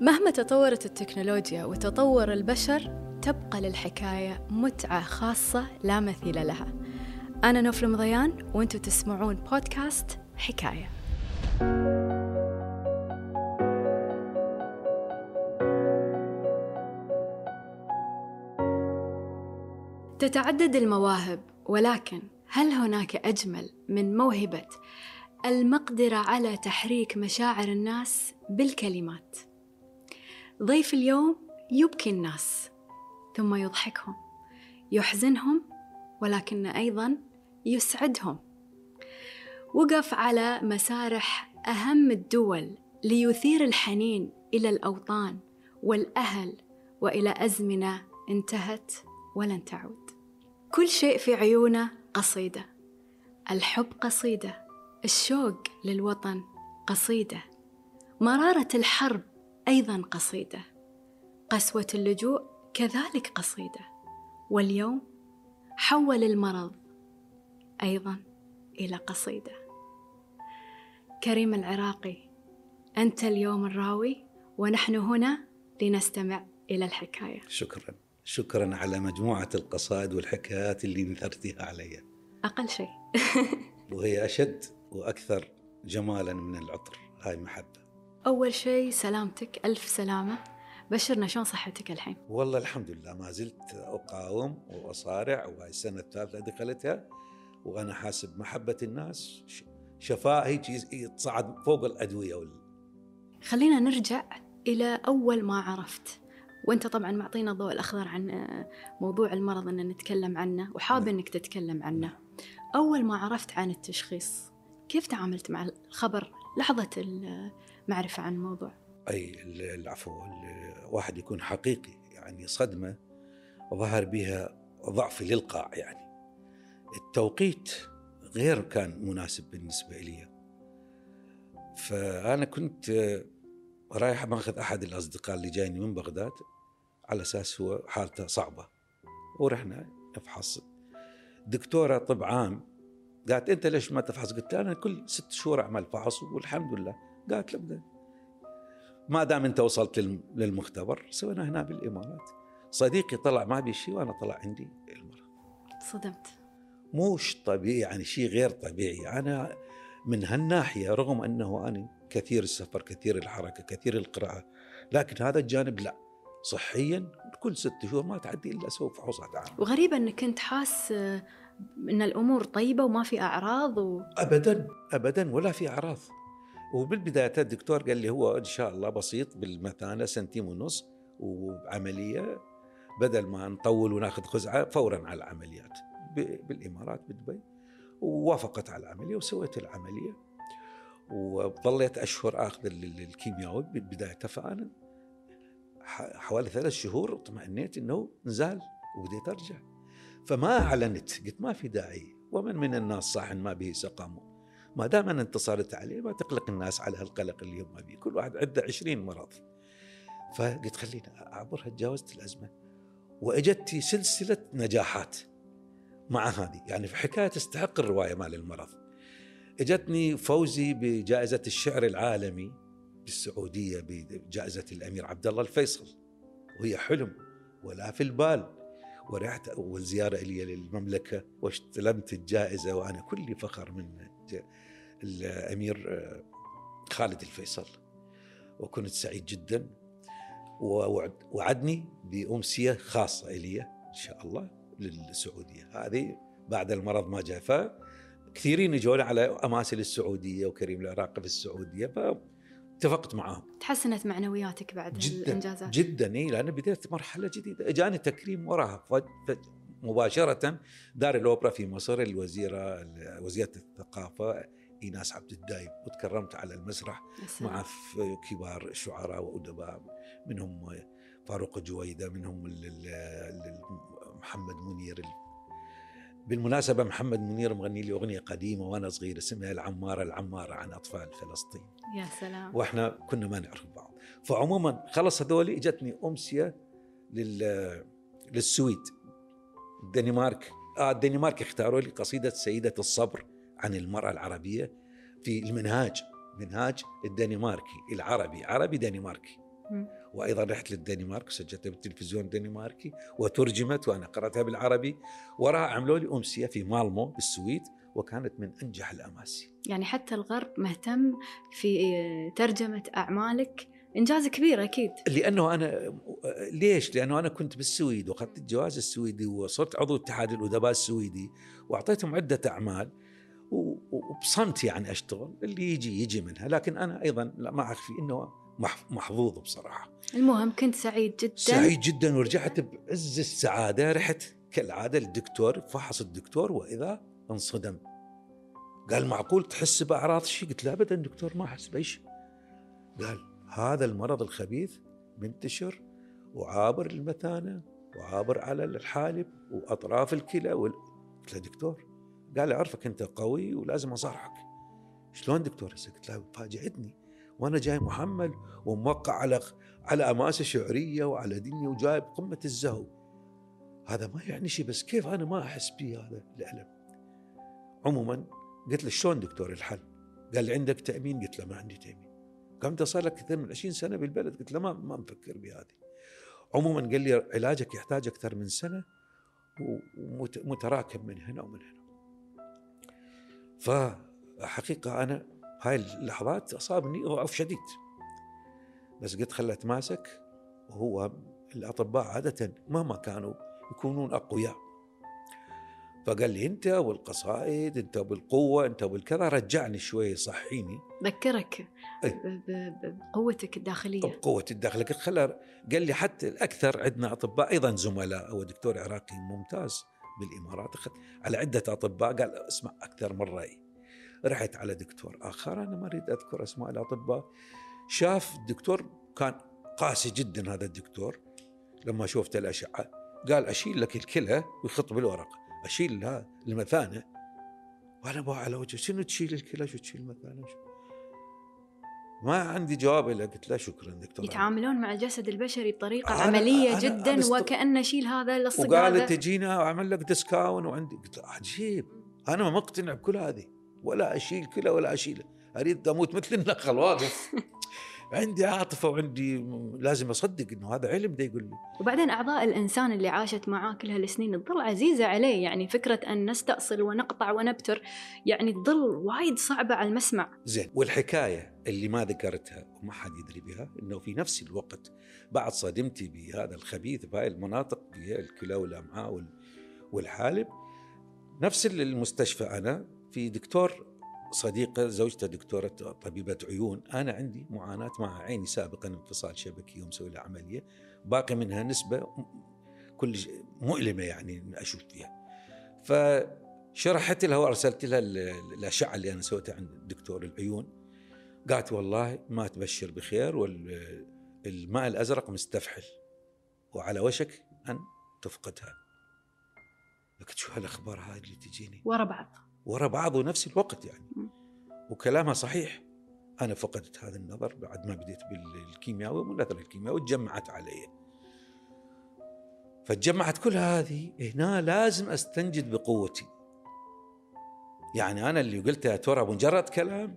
مهما تطورت التكنولوجيا وتطور البشر تبقى للحكاية متعة خاصة لا مثيل لها أنا نوف المضيان وأنتم تسمعون بودكاست حكاية تتعدد المواهب ولكن هل هناك أجمل من موهبة المقدرة على تحريك مشاعر الناس بالكلمات؟ ضيف اليوم يبكي الناس ثم يضحكهم يحزنهم ولكن أيضا يسعدهم. وقف على مسارح أهم الدول ليثير الحنين إلى الأوطان والأهل وإلى أزمنة انتهت ولن تعود. كل شيء في عيونه قصيدة الحب قصيدة الشوق للوطن قصيدة. مرارة الحرب أيضا قصيدة. قسوة اللجوء كذلك قصيدة. واليوم حول المرض أيضا إلى قصيدة. كريم العراقي أنت اليوم الراوي ونحن هنا لنستمع إلى الحكاية. شكرا. شكرا على مجموعة القصائد والحكايات اللي نثرتها علي. أقل شيء. وهي أشد وأكثر جمالا من العطر. هاي محبة. أول شيء سلامتك ألف سلامة. بشرنا شلون صحتك الحين؟ والله الحمد لله ما زلت أقاوم وأصارع وهاي السنة الثالثة دخلتها وأنا حاسب محبة الناس شفاء هيك تصعد فوق الأدوية وال... خلينا نرجع إلى أول ما عرفت. وأنت طبعا معطينا الضوء الأخضر عن موضوع المرض ان نتكلم عنه وحاب إنك تتكلم عنه. أول ما عرفت عن التشخيص كيف تعاملت مع الخبر؟ لحظة المعرفة عن الموضوع. أي العفو الواحد يكون حقيقي يعني صدمة ظهر بها ضعف الالقاء يعني. التوقيت غير كان مناسب بالنسبة لي. فأنا كنت رايح ماخذ أحد الأصدقاء اللي جايني من بغداد على أساس هو حالته صعبة. ورحنا نفحص. دكتورة طب عام قالت أنت ليش ما تفحص؟ قلت أنا كل ست شهور أعمل فحص والحمد لله. قالت لا ما دام أنت وصلت للمختبر سوينا هنا بالإمارات. صديقي طلع ما بي شيء وأنا طلع عندي المرض صدمت. موش طبيعي يعني شيء غير طبيعي. أنا من هالناحية رغم أنه أنا كثير السفر كثير الحركة كثير القراءة لكن هذا الجانب لا. صحيا كل ست شهور ما تعدي إلا أسوي فحوصات عامه وغريبة إنك كنت حاس إن الأمور طيبة وما في أعراض و... ابدا ابدا ولا في أعراض. وبالبداية الدكتور قال لي هو إن شاء الله بسيط بالمثانة سنتيم ونص وعملية بدل ما نطول وناخذ خزعة فورا على العمليات. بالإمارات بدبي. ووافقت على العملية وسويت العملية. وظليت أشهر آخذ الكيميائي بالبداية فانا حوالي ثلاث شهور اطمئنيت إنه نزال وبديت أرجع. فما أعلنت قلت ما في داعي. ومن من الناس صاح ما به سقام ما دام أنا انتصرت عليه ما تقلق الناس على هالقلق اللي هم فيه كل واحد عنده عشرين مرض. فقلت خليني أعبرها تجاوزت الأزمة. واجتني سلسلة نجاحات مع هذه. يعني في حكاية تستحق الرواية مال المرض. إجتني فوزي بجائزة الشعر العالمي بالسعودية بجائزة الأمير عبد الله الفيصل. وهي حلم ولا في البال. ورحت أول زيارة لي للمملكة واستلمت الجائزة وأنا كلي فخر من الأمير خالد الفيصل. وكنت سعيد جدا ووعدني بأمسية خاصة إلي إن شاء الله للسعودية. هذه بعد المرض ما جاء فكثيرين يجون على اماثل السعودية وكريم العراقي في السعودية فاتفقت معاهم. تحسنت معنوياتك بعد جدا الإنجازات. جدا إي لأن بديت مرحلة جديدة. اجاني تكريم وراها. مباشرة دار الأوبرا في مصر الوزيرة وزيرة الثقافة إيناس عبد الدايم وتكرمت على المسرح السلام. مع كبار شعراء وأدباء منهم فاروق جويدة منهم محمد منير بالمناسبة محمد منير مغني لي أغنية قديمة وأنا صغير اسمها العمارة العمارة عن أطفال فلسطين. يا سلام. وإحنا كنا ما نعرف بعض. فعموما خلص هذولي إجتني أمسية لل للسويد. الدنمارك آه الدنمارك اختاروا لي قصيدة سيدة الصبر عن المرأة العربية في المنهاج منهاج الدنماركي العربي عربي دنماركي. مم. وأيضا رحت للدنمارك وسجلتها بالتلفزيون الدنماركي وترجمت وأنا قرأتها بالعربي. وراها عملوا لي أمسية في مالمو بالسويد وكانت من أنجح الأماسي. يعني حتى الغرب مهتم في ترجمة أعمالك. إنجاز كبير أكيد. لأنه أنا ليش؟ لأنه أنا كنت بالسويد وأخذت الجواز السويدي وصرت عضو اتحاد الأدباء السويدي وأعطيتهم عدة أعمال. وبصمت يعني أشتغل اللي يجي يجي منها. لكن أنا أيضا لا ما أخفي إنه مح- محظوظ بصراحة. المهم كنت سعيد جدا. سعيد جدا ورجعت بعز السعادة رحت كالعادة للدكتور فحص الدكتور وإذا انصدم. قال معقول تحس بأعراض شيء قلت له ابدا دكتور ما أحس بأي شيء. قال هذا المرض الخبيث منتشر وعابر المثانه وعابر على الحالب وأطراف الكلى وال... قلت له دكتور. قال أعرفك أنت قوي ولازم اصارحك شلون دكتور؟ هسه قلت له فاجأتني وأنا جاي محمل وموقع على على أماسة شعرية وعلى دنيا وجايب قمة الزهو. هذا ما يعني شيء بس كيف أنا ما أحس به هذا الألم؟ عموما قلت له شلون دكتور الحل؟ قال لي عندك تأمين؟ قلت له ما عندي تأمين. قام صار لك أكثر من 20 سنة بالبلد. قلت له ما ما مفكر بهذه عموما قال لي علاجك يحتاج أكثر من سنة ومتراكم من هنا ومن هنا. فحقيقة أنا هاي اللحظات أصابني ضعف شديد. بس قلت خلت اتماسك وهو الأطباء عادة مهما كانوا يكونون أقوياء. فقال لي أنت والقصائد أنت بالقوة أنت بالكذا رجعني شوي صحيني. ذكرك ب- بقوتك الداخلية. بقوه الداخل قلت خلى قال لي حتى الأكثر عندنا أطباء أيضا زملاء هو دكتور عراقي ممتاز بالإمارات أخذ على عدة أطباء قال اسمع أكثر من رايي رحت على دكتور آخر. أنا ما أريد أذكر أسماء الأطباء. شاف الدكتور كان قاسي جدا هذا الدكتور. لما شفت الأشعة قال أشيل لك الكلى ويخط بالورق. أشيل لها المثانة. وأنا بقى على وجهه شنو تشيل الكلى؟ شو تشيل المثانة؟ شو؟ ما عندي جواب له قلت له شكرا دكتور. يتعاملون مع الجسد البشري بطريقة أنا- عملية أنا- جدا أنا وكأن شيل هذا لصق وقال تجينا وأعمل لك ديسكاون وعندي. قلت عجيب. أنا ما مقتنع بكل هذه. ولا أشيل كلى ولا اشيله أريد أموت مثل النخل واقف. عندي عاطفة وعندي لازم أصدق إنه هذا علم ده يقول لي. وبعدين أعضاء الإنسان اللي عاشت معاه كل هالسنين تظل عزيزة عليه يعني فكرة أن نستأصل ونقطع ونبتر يعني تظل وايد صعبة على المسمع. زين والحكاية اللي ما ذكرتها وما حد يدري بها إنه في نفس الوقت بعد صدمتي بهذا الخبيث بهاي المناطق الكلى والأمعاء وال- والحالب نفس المستشفى أنا في دكتور صديقة زوجته دكتورة طبيبة عيون. أنا عندي معاناة مع عيني سابقا انفصال شبكي ومسوي لها عملية. باقي منها نسبة كل مؤلمة يعني أشوف فيها. فشرحت لها وأرسلت لها ال- الأشعة اللي أنا سويتها عند دكتور العيون. قالت والله ما تبشر بخير والماء الأزرق مستفحل. وعلى وشك أن تفقدها. قلت شو هالأخبار هاي اللي تجيني؟ ورا بعض. ورا بعض ونفس الوقت يعني. وكلامها صحيح. أنا فقدت هذا النظر بعد ما بديت بالكيمياء والنظر الكيمياء وتجمعت علي فتجمعت كل هذه هنا لازم أستنجد بقوتي. يعني أنا اللي قلتها ترى مجرد كلام؟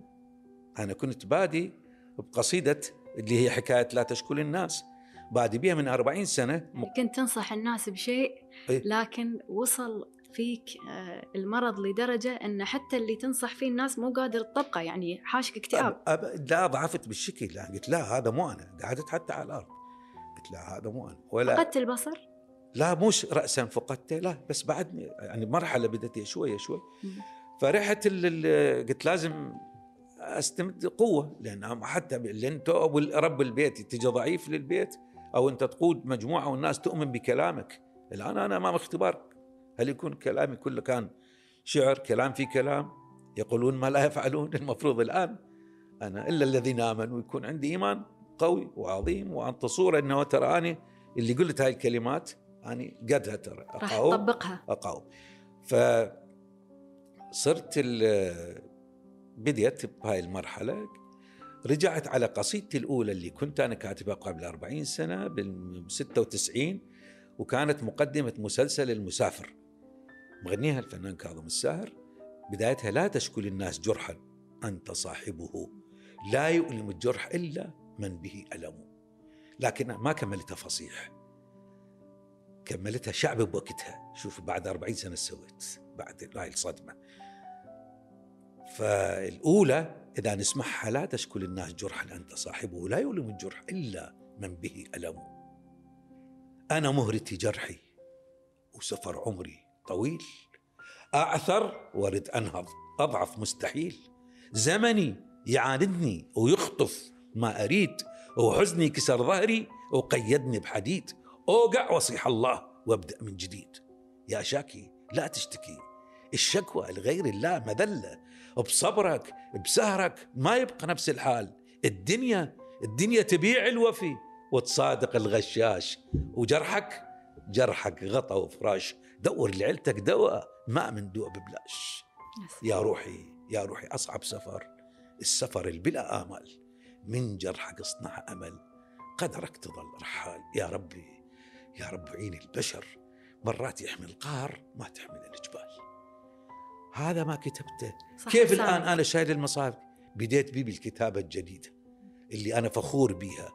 أنا كنت بادي بقصيدة اللي هي حكاية لا تشكل الناس بادي بها من 40 سنة. كنت تنصح الناس بشيء إيه. لكن وصل فيك آه، المرض لدرجة أن حتى اللي تنصح فيه الناس مو قادر تطبقه يعني حاشك اكتئاب. أب... أب... لا ضعفت بالشكل لا قلت لا هذا مو أنا. قعدت حتى على الأرض. قلت لا هذا مو أنا. ولا فقدت البصر؟ لا مش راسا فقدته. لا بس بعد يعني مرحلة بدت شوية شوي. فرحت ال- قلت لازم أستمد قوة لأن حتى لأن رب البيت تجي ضعيف للبيت أو أنت تقود مجموعة والناس تؤمن بكلامك. الآن أنا أمام اختبار هل يكون كلامي كله كان شعر كلام في كلام؟ يقولون ما لا يفعلون المفروض الآن أنا إلا الذين آمنوا يكون عندي إيمان قوي وعظيم وانت صوره أنه ترى أني اللي قلت هاي الكلمات أني قدها ترى أقاوم تطبقها أقاوم. ف صرت ال- بديت بهاي المرحلة رجعت على قصيدتي الأولى اللي كنت أنا كاتبها قبل 40 سنة بال 96 وكانت مقدمة مسلسل المسافر. مغنيها الفنان كاظم الساهر بدايتها لا تشكل الناس جرحا أنت صاحبه. لا يؤلم الجرح إلا من به ألم. لكن ما كملتها فصيح. كملتها شعب بوقتها. شوف بعد 40 سنة سويت بعد هاي الصدمة. فالأولى إذا نسمعها لا تشكل الناس جرحا أنت صاحبه. لا يؤلم الجرح إلا من به ألم. أنا مهرتي جرحي وسفر عمري طويل. أعثر ورد أنهض. أضعف مستحيل. زمني يعاندني ويخطف. ما أريد وحزني كسر ظهري وقيدني بحديد. أوقع وصيح الله وأبدأ من جديد. يا شاكي لا تشتكي. الشكوى لغير الله مذلة. بصبرك بسهرك ما يبقى نفس الحال. الدنيا الدنيا تبيع الوفي وتصادق الغشاش. وجرحك جرحك غطى وفراش. دور لعيلتك دواء ما من دواء ببلاش. يا روحي يا روحي أصعب سفر. السفر البلا آمال من جرحك اصنع أمل. قدرك تظل رحال. يا ربي يا رب عين البشر. مرات يحمل القهر ما تحمل الجبال. هذا ما كتبته. كيف الآن أنا شايل المصاحف بديت بي بالكتابة الجديدة اللي أنا فخور بها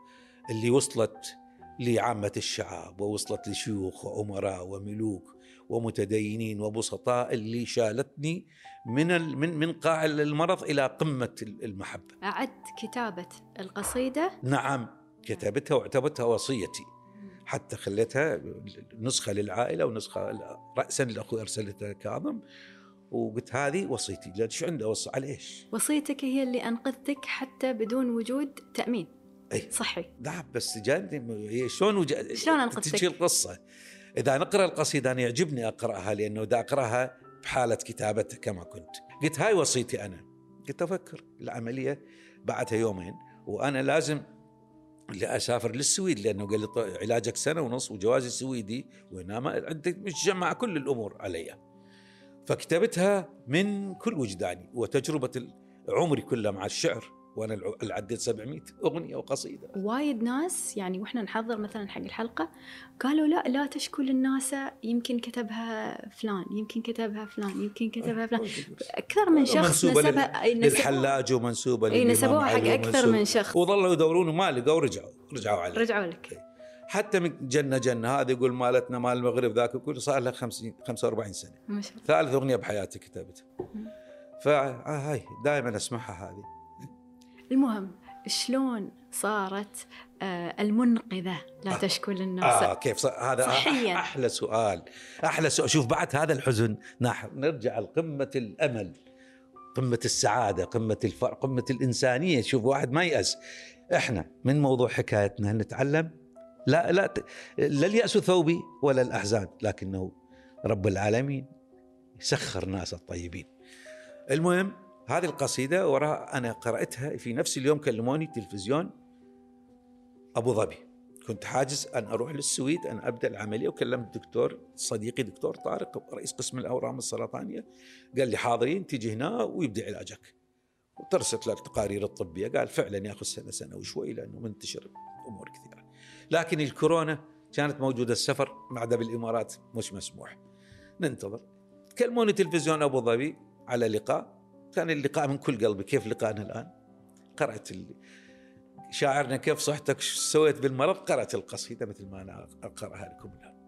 اللي وصلت لعامة الشعب ووصلت لشيوخ وأمراء وملوك. ومتدينين وبسطاء اللي شالتني من من من قاع المرض إلى قمة المحبة. أعدت كتابة القصيدة؟ نعم كتبتها واعتبرتها وصيتي. حتى خليتها نسخة للعائلة ونسخة راسا لأخوي أرسلتها كاظم وقلت هذه وصيتي لأن شو عنده وصى على إيش؟ وصيتك هي اللي أنقذتك حتى بدون وجود تأمين اي صحي نعم بس جاني شلون وج... شلون أنقذتك؟ تجي القصة إذا نقرأ القصيدة أنا يعجبني أقرأها لأنه إذا أقرأها بحالة كتابتها كما كنت. قلت هاي وصيتي أنا. قلت أفكر العملية بعدها يومين وأنا لازم اسافر للسويد لأنه قال لي علاجك سنة ونص وجوازي سويدي وهنا ما عندك مش جمع كل الأمور علي. فكتبتها من كل وجداني وتجربة عمري كله مع الشعر. وأنا عديت 700 أغنية وقصيدة. وايد ناس يعني وإحنا نحضر مثلا حق الحلقة قالوا لا لا تشكو للناس يمكن كتبها فلان يمكن كتبها فلان يمكن كتبها فلان. أكثر من شخص نسبها للحلاج ومنسوبة أي نسبوها حق أكثر من شخص. وظلوا يدورون وما لقوا ورجعوا رجعوا عليه رجعوا لك. حتى من جنة جنة هذا يقول مالتنا مال المغرب ذاك يقول صار له 50 45 سنة. ما شاء الله. ثالث أغنية بحياتي كتبتها. فهاي دائما أسمعها هذه. المهم شلون صارت آه المنقذة؟ لا آه. تشكو للناس. آه كيف؟ صار هذا صحيا. أحلى سؤال. أحلى سؤال. شوف بعد هذا الحزن نرجع لقمة الأمل قمة السعادة قمة الفرق قمة الإنسانية. شوف واحد ما يأس. إحنا من موضوع حكايتنا نتعلم. لا لا لا اليأس ثوبي ولا الأحزان لكنه رب العالمين يسخر ناس الطيبين. المهم هذه القصيدة وراها أنا قرأتها في نفس اليوم كلموني تلفزيون أبو ظبي. كنت حاجز أن أروح للسويد أن أبدأ العملية وكلمت الدكتور صديقي دكتور طارق رئيس قسم الأورام السرطانية. قال لي حاضرين تيجي هنا ويبدأ علاجك. وترسلت له التقارير الطبية. قال فعلا ياخذ سنة سنة وشوي لأنه منتشر أمور كثيرة. لكن الكورونا كانت موجودة السفر ما عدا بالإمارات مش مسموح. ننتظر. كلموني تلفزيون أبو ظبي. على لقاء. كان اللقاء من كل قلبي. كيف لقائنا الآن؟ قرأت شاعرنا كيف صحتك؟ سويت بالمرض؟ قرأت القصيدة مثل ما أنا أقرأها لكم الآن.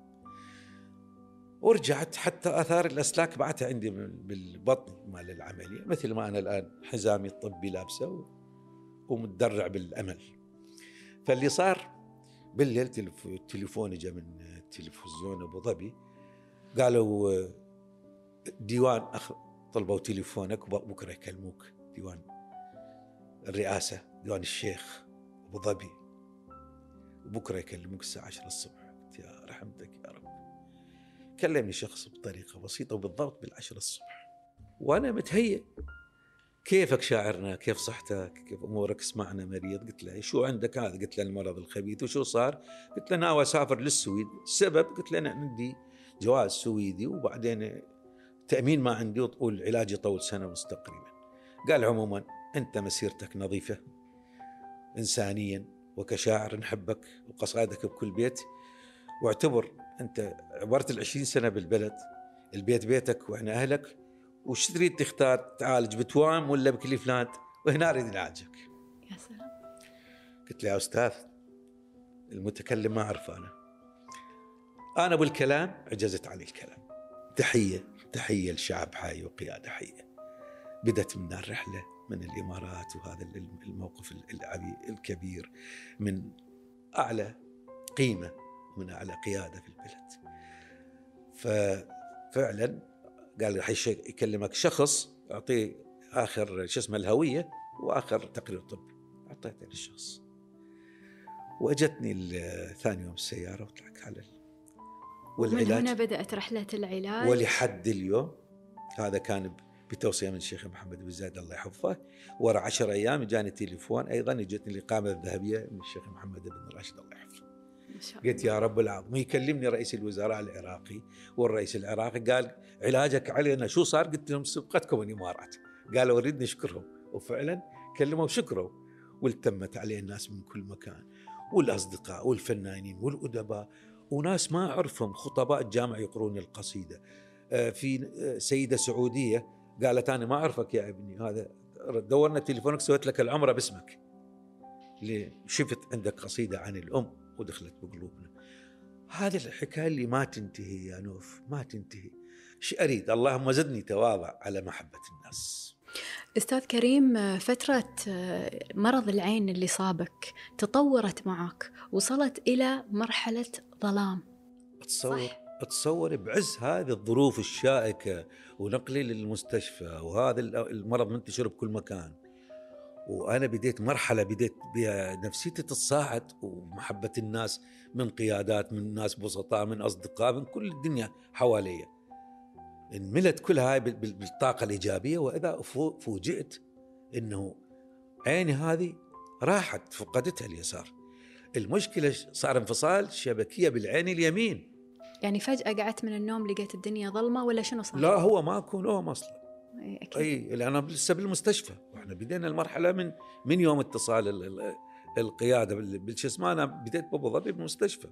ورجعت حتى آثار الأسلاك بعتها عندي بالبطن مال العملية مثل ما أنا الآن حزامي الطبي لابسه ومتدرع بالأمل. فاللي صار بالليل تليفون جاء من تلفزيون أبو ظبي قالوا ديوان أخ طلبوا تليفونك بكرة يكلموك. ديوان الرئاسة ديوان الشيخ أبو ظبي. وبكره يكلموك الساعة 10 الصبح. قلت يا رحمتك يا رب. كلمني شخص بطريقة بسيطة وبالضبط بالعشرة الصبح. وأنا متهيئ. كيفك شاعرنا؟ كيف صحتك؟ كيف أمورك؟ اسمعنا مريض. قلت له شو عندك هذا؟ قلت له المرض الخبيث. وشو صار؟ قلت له ناوي أسافر للسويد. السبب قلت له أنا عندي جواز سويدي. وبعدين تأمين ما عندي والعلاج يطول سنة ونص تقريبا. قال عموما أنت مسيرتك نظيفة. إنسانيا وكشاعر نحبك وقصائدك بكل بيت. واعتبر أنت عبرت العشرين سنة بالبلد. البيت بيتك وإحنا أهلك. وش تريد تختار؟ تعالج بتوام ولا بكليفلاند وهنا أريد نعالجك يا سلام. قلت له يا أستاذ المتكلم ما أعرفه أنا. أنا بالكلام عجزت على الكلام. تحية. تحية لشعب حي وقيادة حيه بدت من الرحلة من الإمارات وهذا الموقف الكبير من أعلى قيمة ومن أعلى قيادة في البلد. ففعلا قال راح يكلمك شخص أعطيه آخر شو اسمه الهوية وآخر تقرير طبي أعطيته للشخص. وأجتني ثاني يوم السيارة وطلعت على والعلاج. من هنا بدأت رحلة العلاج. ولحد اليوم هذا كان بتوصية من الشيخ محمد بن زايد الله يحفظه. ورا عشر أيام جاني تليفون أيضا اجتني الإقامة الذهبية من الشيخ محمد بن راشد الله يحفظه. قلت يا رب العظيم يكلمني رئيس الوزراء العراقي والرئيس العراقي قال علاجك علينا شو صار؟ قلت لهم سبقتكم الإمارات. قالوا اريد نشكرهم وفعلا كلموا وشكروا والتمت عليه الناس من كل مكان والأصدقاء والفنانين والأدباء وناس ما أعرفهم خطباء الجامع يقرون القصيدة. آه، في آه، سيدة سعودية قالت أنا ما أعرفك يا ابني هذا دورنا تليفونك سويت لك العمره باسمك. شفت عندك قصيدة عن الأم ودخلت بقلوبنا. هذه الحكاية اللي ما تنتهي يا نوف ما تنتهي. إيش أريد؟ اللهم زدني تواضع على محبة الناس. أستاذ كريم فترة مرض العين اللي صابك تطورت معك وصلت إلى مرحلة ظلام اتصور صح؟ اتصور بعز هذه الظروف الشائكة ونقلي للمستشفى وهذا المرض منتشر بكل مكان. وأنا بديت مرحلة بديت بها نفسيتي تتصاعد ومحبة الناس من قيادات من ناس بسطاء من أصدقاء من كل الدنيا حواليا. انملت كل هاي بالطاقة الإيجابية وإذا فوجئت إنه عيني هذه راحت فقدتها اليسار. المشكلة صار انفصال شبكية بالعين اليمين. يعني فجأة قعدت من النوم لقيت الدنيا ظلمة ولا شنو صار؟ لا هو ماكو نوم أصلا. أكيد. إي لأن لسه بالمستشفى. وإحنا بدينا المرحلة من من يوم اتصال القيادة بالشو اسمه أنا بديت بابو ظبي بالمستشفى.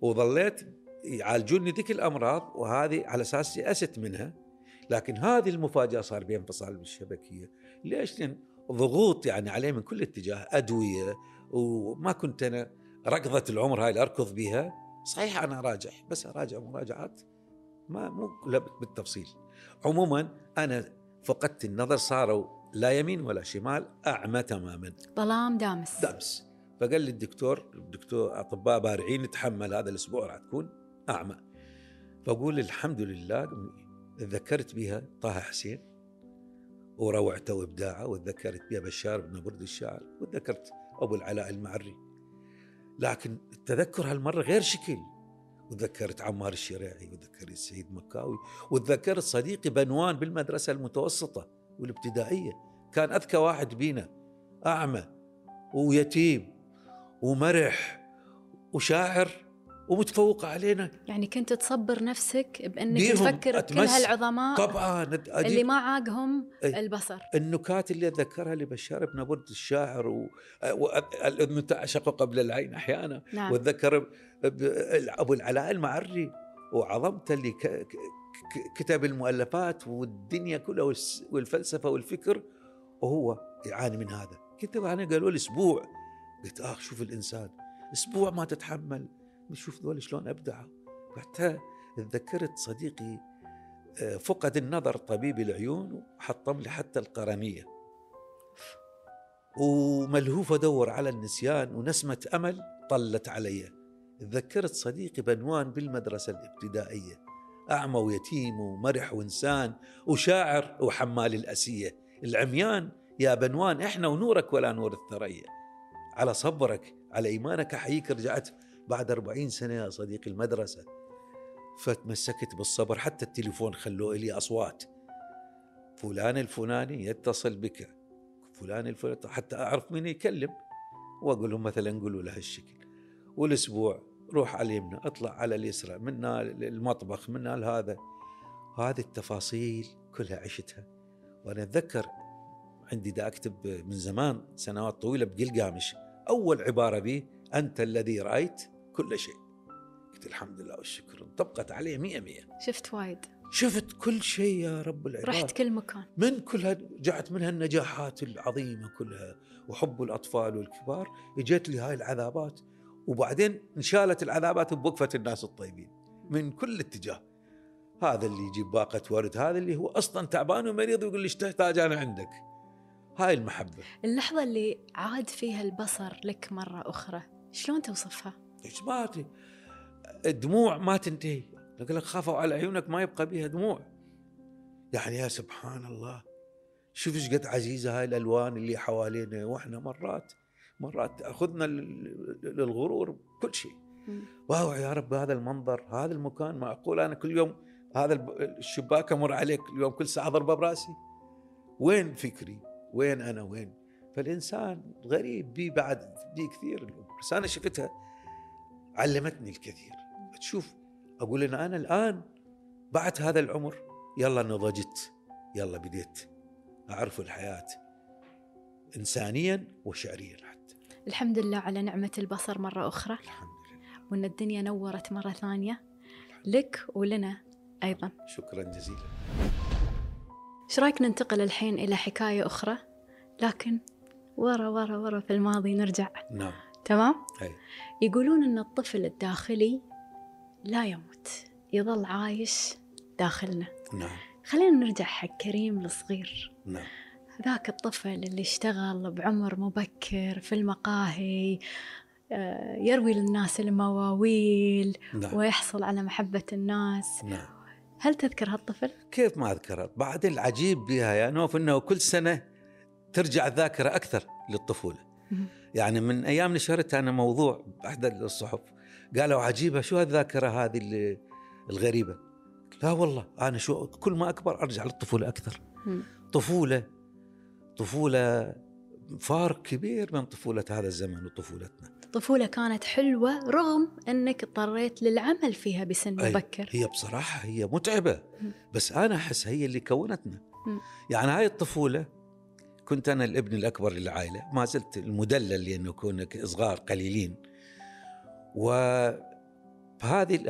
وظليت يعالجوني ذيك الأمراض وهذه على أساس يأست منها. لكن هذه المفاجأة صار بي انفصال بالشبكية. ليش؟ لأن ضغوط يعني عليه من كل اتجاه أدوية وما كنت أنا ركضة العمر هاي اللي أركض بها صحيح أنا راجع بس اراجع مراجعات ما مو بالتفصيل. عموما أنا فقدت النظر صاروا لا يمين ولا شمال أعمى تماما. ظلام دامس. دامس. فقال لي الدكتور الدكتور أطباء بارعين نتحمل هذا الأسبوع راح تكون أعمى. فأقول الحمد لله تذكرت بها طه حسين وروعته وإبداعه وتذكرت بها بشار بن برد الشاعر وتذكرت ابو العلاء المعري. لكن التذكر هالمرة غير شكل. وتذكرت عمار الشريعي وتذكرت سعيد مكاوي وتذكرت صديقي بنوان بالمدرسة المتوسطة والابتدائية. كان أذكى واحد بينا أعمى ويتيم ومرح وشاعر. ومتفوق علينا. يعني كنت تصبر نفسك بأنك تفكر بكل هالعظماء طبعا اللي ما عاقهم إيه. البصر. النكات اللي أتذكرها لبشار بن برد الشاعر والاذن تعشق قبل العين أحيانا. نعم. وأتذكر أبو العلاء المعري وعظمته اللي كتب المؤلفات والدنيا كلها والفلسفة والفكر. وهو يعاني من هذا. كنت أنا قالوا لي أسبوع. قلت اخ شوف الإنسان أسبوع ما تتحمل. نشوف ذول شلون ابدعوا حتى تذكرت صديقي آه، فقد النظر طبيب العيون وحطم لي حتى القرنية. وملهوف ادور على النسيان ونسمة أمل طلت علي. تذكرت صديقي بنوان بالمدرسة الابتدائية. أعمى ويتيم ومرح وإنسان وشاعر وحمال الأسية. العميان يا بنوان إحنا ونورك ولا نور الثريا. على صبرك على إيمانك أحييك رجعت بعد أربعين سنة يا صديقي المدرسة فتمسكت بالصبر حتى التليفون خلوه لي أصوات. فلان الفلاني يتصل بك فلان الفلاني حتى أعرف مين يكلم. وأقول لهم مثلا قولوا له هالشكل. والأسبوع روح على اليمنى اطلع على اليسرى منا المطبخ منا لهذا هذه التفاصيل كلها عشتها. وأنا أتذكر عندي دا أكتب من زمان سنوات طويلة بقلقامش. أول عبارة بي أنت الذي رأيت؟ كل شيء. قلت الحمد لله والشكر. انطبقت عليه مية مية. شفت وايد. شفت كل شيء يا رب العباد. رحت كل مكان. من كلها جاءت منها النجاحات العظيمة كلها وحب الأطفال والكبار. إجت لي هاي العذابات وبعدين انشالت العذابات بوقفة الناس الطيبين من كل اتجاه. هذا اللي يجيب باقة ورد هذا اللي هو أصلا تعبان ومريض ويقول لي إيش تحتاج أنا عندك؟ هاي المحبة. اللحظة اللي عاد فيها البصر لك مرة أخرى شلون توصفها؟ إيش ما ت- الدموع ما تنتهي. يقول لك خافوا على عيونك ما يبقى بها دموع. يعني يا سبحان الله شوف إيش قد عزيزة هاي الألوان اللي حوالينا. وإحنا مرات مرات تأخذنا لل- للغرور كل شيء. واو يا رب هذا المنظر هذا المكان معقول. أنا كل يوم هذا الشباك أمر عليك. اليوم كل ساعة ضربه براسي. وين فكري؟ وين أنا؟ وين؟ فالإنسان غريب. بي بعد بي كثير بس أنا شفتها علمتني الكثير. تشوف أقول إن أنا الآن بعد هذا العمر يلا نضجت يلا بديت أعرف الحياة انسانيا وشعريا حتى. الحمد لله على نعمة البصر مرة أخرى. الحمد لله. وأن الدنيا نورت مرة ثانية. لك ولنا أيضا. شكرا جزيلا. إيش رأيك ننتقل الحين إلى حكاية أخرى؟ لكن ورا ورا ورا في الماضي نرجع. نعم. تمام؟ أي. يقولون أن الطفل الداخلي لا يموت يظل عايش داخلنا. نعم. خلينا نرجع حق كريم الصغير. نعم. ذاك الطفل اللي اشتغل بعمر مبكر في المقاهي آه، يروي للناس المواويل نعم. ويحصل على محبة الناس. نعم. هل تذكر هالطفل؟ كيف ما اذكرها بعد العجيب بها يا نوف إنه كل سنة ترجع الذاكرة أكثر للطفولة. مم. يعني من أيام نشرت أنا موضوع باحدى الصحف قالوا عجيبة شو الذاكره هذه اللي الغريبة لا والله أنا شو كل ما أكبر أرجع للطفولة أكثر. طفولة طفولة فارق كبير من طفولة هذا الزمن وطفولتنا الطفولة كانت حلوة رغم أنك اضطريت للعمل فيها بسن. مبكر هي بصراحة هي متعبة مم. بس أنا أحس هي اللي كونتنا. يعني هاي الطفولة كنت أنا الابن الأكبر للعائلة ما زلت المدلل لأنه كنا صغار قليلين. وهذه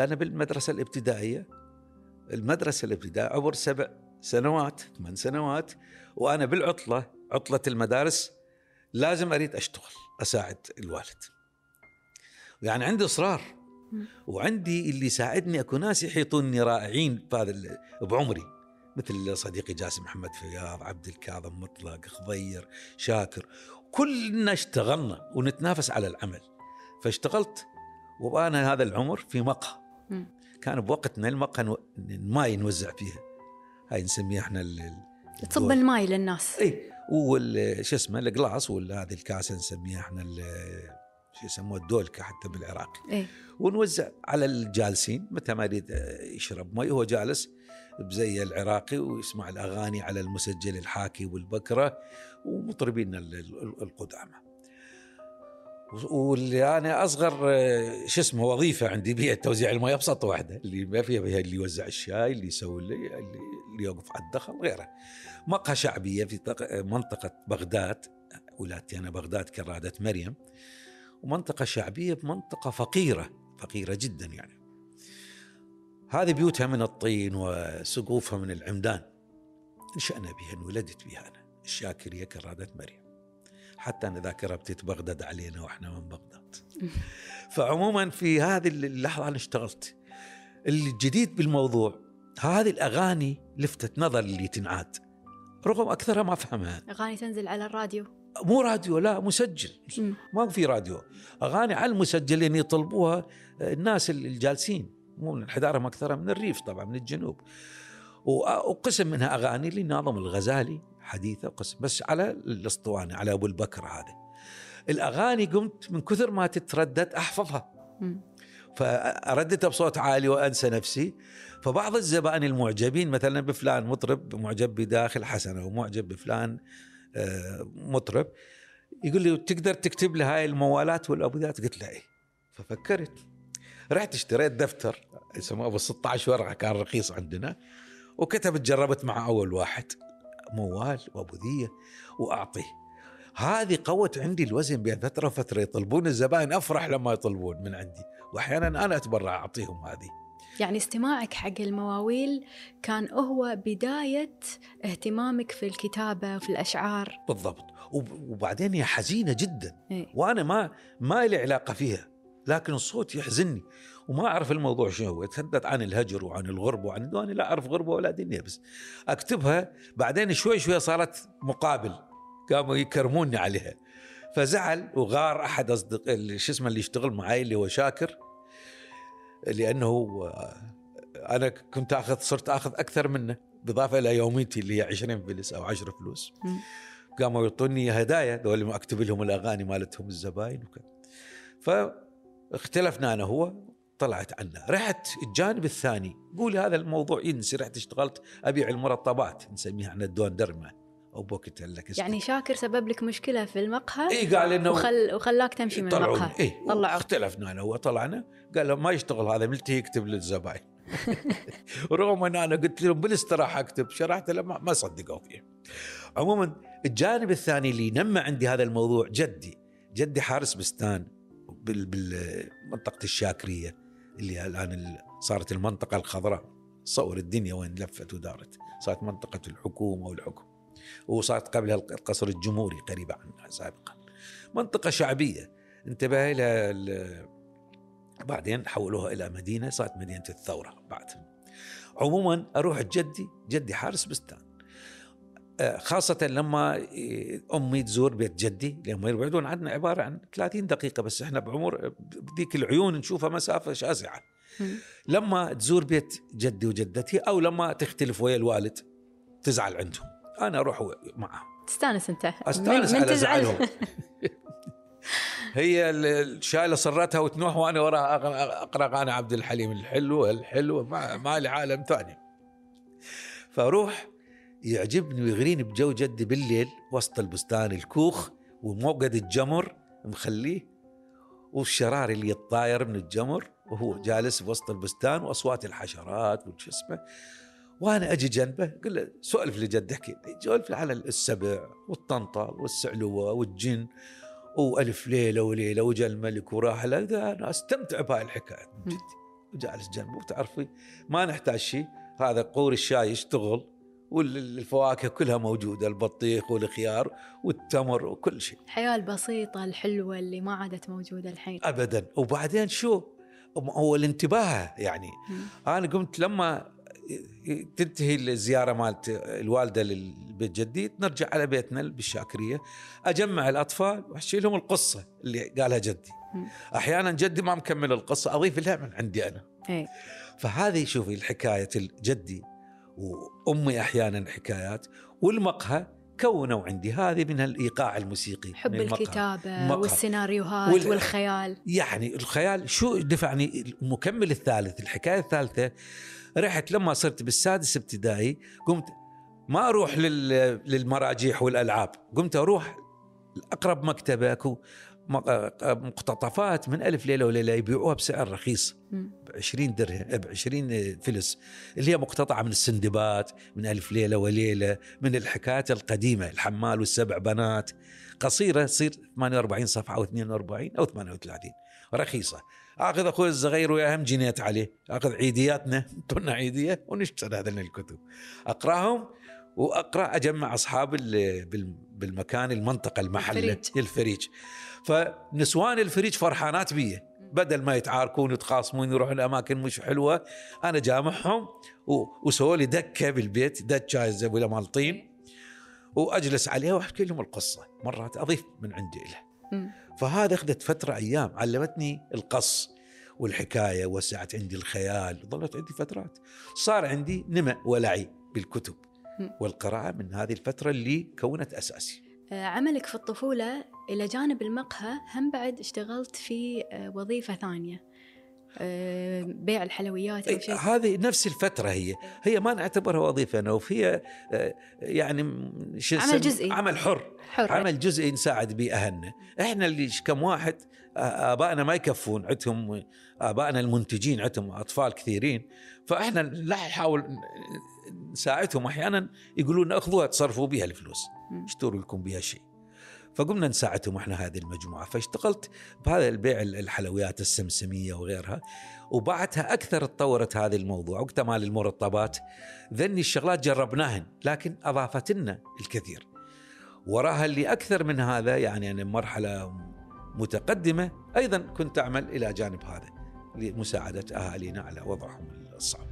أنا بالمدرسة الابتدائية المدرسة الابتدائية عمر سبع سنوات ثمان سنوات وأنا بالعطلة عطلة المدارس لازم أريد أشتغل أساعد الوالد. يعني عندي إصرار مم. وعندي اللي يساعدني أكو ناس يحيطوني رائعين بهذا بعمري. مثل صديقي جاسم محمد فياض عبد الكاظم مطلق خضير شاكر. كلنا اشتغلنا ونتنافس على العمل. فاشتغلت وأنا هذا العمر في مقهى. كان بوقتنا المقهى الماي نوزع فيها. هاي نسميها إحنا تصب الماي للناس. اي وال شو اسمه القلاص ولا هذه الكاسة نسميها إحنا شو يسموها الدولكة حتى بالعراق إيه؟ ونوزع على الجالسين متى ما يريد يشرب مي هو جالس بزي العراقي ويسمع الأغاني على المسجل الحاكي والبكرة ومطربين ال- ال- القدامى. واللي أنا أصغر آه، شو اسمه وظيفة عندي بيها توزيع المي ابسط واحدة اللي ما فيها بيها اللي يوزع الشاي اللي يسوي اللي, اللي يوقف على الدخل غيره مقهى شعبية في منطقة بغداد ولادتي أنا بغداد كرادة مريم ومنطقة شعبية بمنطقة فقيرة فقيرة جدا يعني. هذه بيوتها من الطين وسقوفها من العمدان. نشأنا بها انولدت بها أنا. الشاكريه كراده مريم. حتى أنا ذاكرة بتيت بغداد علينا وإحنا من بغداد. فعموما في هذه اللحظة أنا اشتغلت. الجديد بالموضوع هذه الأغاني لفتت نظر اللي تنعاد. رغم أكثرها ما أفهمها. أغاني تنزل على الراديو. مو راديو لا مسجل. ما في راديو. أغاني على المسجل يعني يطلبوها الناس الجالسين. مو من الحضاره أكثرها من الريف طبعا من الجنوب. وقسم منها أغاني لناظم الغزالي حديثة وقسم بس على الأسطوانة على أبو البكر هذا. الأغاني قمت من كثر ما تتردد أحفظها. مم. فارددها بصوت عالي وأنسى نفسي. فبعض الزبائن المعجبين مثلا بفلان مطرب معجب بداخل حسنه ومعجب بفلان آه، مطرب يقول لي تقدر تكتب لي هاي الموالات والأبوذات؟ قلت له إيه. ففكرت. رحت اشتريت دفتر يسموه أبو 16 ورقة كان رخيص عندنا. وكتبت جربت مع أول واحد موال وابوذيه وأعطيه. هذه قوت عندي الوزن بين فترة وفترة. يطلبون الزبائن أفرح لما يطلبون من عندي. وأحيانا أنا اتبرع أعطيهم هذه. يعني استماعك حق المواويل كان هو بداية اهتمامك في الكتابة وفي الأشعار. بالضبط. وب- وبعدين هي حزينة جدا. إيه؟ وأنا ما ما لي علاقة فيها. لكن الصوت يحزنني وما أعرف الموضوع شنو هو. يتحدث عن الهجر وعن الغربه وعن وأنا لا أعرف غربه ولا دنيا بس أكتبها. بعدين شوي شوي صارت مقابل. قاموا يكرموني عليها. فزعل وغار أحد اصدق شو اسمه اللي يشتغل معي اللي هو شاكر. لأنه أنا كنت اخذ صرت آخذ أكثر منه بالاضافه إلى يوميتي اللي هي 20 فلس أو 10 فلوس. قاموا يعطوني هدايا. ما أكتب لهم الأغاني مالتهم الزباين وكذا. فاختلفنا أنا هو طلعت عنه رحت الجانب الثاني. قولي هذا الموضوع ينسي. رحت اشتغلت أبيع المرطبات نسميها إحنا الدون درمة أو بوكيت لك يعني شاكر سبب لك مشكلة في المقهى؟ اي قال إنه وخل وخلاك تمشي من المقهى. اي طلعوا. اختلفنا أنا هو طلعنا. قال له ما يشتغل هذا ملتي يكتب للزباين رغم ان أنا قلت لهم بالاستراحة أكتب. شرحت له ما صدقوا فيه. عموما الجانب الثاني اللي نمى عندي هذا الموضوع جدي. جدي حارس بستان. بالمنطقة الشاكرية اللي الآن صارت المنطقة الخضراء. صور الدنيا وين لفت ودارت. صارت منطقة الحكومة والحكم. وصارت قبلها القصر الجمهوري قريبه عنها سابقا. منطقة شعبية. انتبه لها بعدين حولوها إلى مدينة. صارت مدينة الثورة بعد عموما أروح جدي. جدي حارس بستان. خاصة لما أمي تزور بيت جدي لما يبعدون عنا عبارة عن 30 دقيقة بس إحنا بعمر بذيك العيون نشوفها مسافة شاسعة. لما تزور بيت جدي وجدتي أو لما تختلف ويا الوالد تزعل عندهم. أنا أروح معهم تستانس أنت. أستانس على زعلهم. هي شايله سرتها وتنوح وأنا وراها اقرا اغاني عبد الحليم الحلو الحلو ما لي عالم ثاني. فأروح يعجبني ويغريني بجو جدي بالليل وسط البستان الكوخ وموقد الجمر مخليه والشرار اللي يتطاير من الجمر وهو جالس بوسط البستان وأصوات الحشرات وش اسمه. وأنا أجي جنبه أقول له سولف لجد احكي سولف على السبع والطنطل والسعلوة والجن وألف ليلة وليلة وجا الملك وراح أنا أستمتع بهاي الحكاية جدي وجالس جنبه تعرفي ما نحتاج شيء هذا قور الشاي يشتغل. والفواكه كلها موجودة البطيخ والخيار والتمر وكل شيء. الحياة البسيطة الحلوة اللي ما عادت موجودة الحين. ابدا. وبعدين شو؟ هو الانتباه يعني. م. أنا قمت لما تنتهي الزيارة مالت الوالدة للبيت جدي نرجع على بيتنا بالشاكرية أجمع الأطفال واحكي لهم القصة اللي قالها جدي. أحيانا جدي ما مكمل القصة أضيف لها من عندي أنا. إيه. فهذه شوفي الحكاية الجدي وامي أحيانا حكايات والمقهى كونوا عندي هذه من الإيقاع الموسيقي حب الكتابة والسيناريوهات وال... والخيال. يعني الخيال شو دفعني؟ المكمل الثالث الحكاية الثالثة رحت لما صرت بالسادس ابتدائي قمت ما أروح للمراجيح والألعاب قمت أروح اقرب مكتبة أكو مقتطفات من ألف ليلة وليلة يبيعوها بسعر رخيص ب 20 درهم ب 20 فلس. اللي هي مقتطعة من السندبات من ألف ليلة وليلة من الحكايات القديمة الحمال والسبع بنات. قصيرة تصير 48 صفحة أو 42 أو 38 رخيصة. آخذ أخوي الصغير ويا هم جنيت عليه. آخذ عيدياتنا انطونا عيدية ونشتري هذين الكتب. أقرأهم وأقرأ أجمع أصحاب بالمكان المنطقة المحل الفريج, الفريج. فنسوان الفريج فرحانات بي. بدل ما يتعاركون ويتخاصمون يروحون اماكن مش حلوة أنا جامعهم وسووا لي دكة بالبيت دكة ولا مال طين. وأجلس عليها وأحكي لهم القصة. مرات أضيف من عندي له فهذا أخذت فترة أيام علمتني القص والحكاية وسعت عندي الخيال. ظلت عندي فترات. صار عندي نمى ولعي بالكتب. والقراءة من هذه الفترة اللي كونت أساسي. آه، عملك في الطفولة إلى جانب المقهى هم بعد اشتغلت في آه، وظيفة ثانية آه، بيع الحلويات أو شيء. هذه نفس الفترة هي. هي ما نعتبرها وظيفة نوف هي يعني عمل جزئي. عمل حر, حر. عمل جزئي نساعد به اهلنا إحنا اللي كم واحد آبائنا ما يكفون عندهم آبائنا المنتجين عندهم أطفال كثيرين. فإحنا لا نحاول نساعدهم أحيانا يقولون أخذوها تصرفوا بها الفلوس اشتروا لكم بها شيء. فقمنا نساعدهم إحنا هذه المجموعة. فاشتغلت بهذا البيع الحلويات السمسمية وغيرها وبعدها أكثر تطورت هذا الموضوع. وقت مال المرطبات ذني الشغلات جربناهن لكن اضافت لنا الكثير. وراها اللي أكثر من هذا يعني أنا مرحلة متقدمة أيضا كنت أعمل إلى جانب هذا لمساعدة أهالينا على وضعهم الصعب.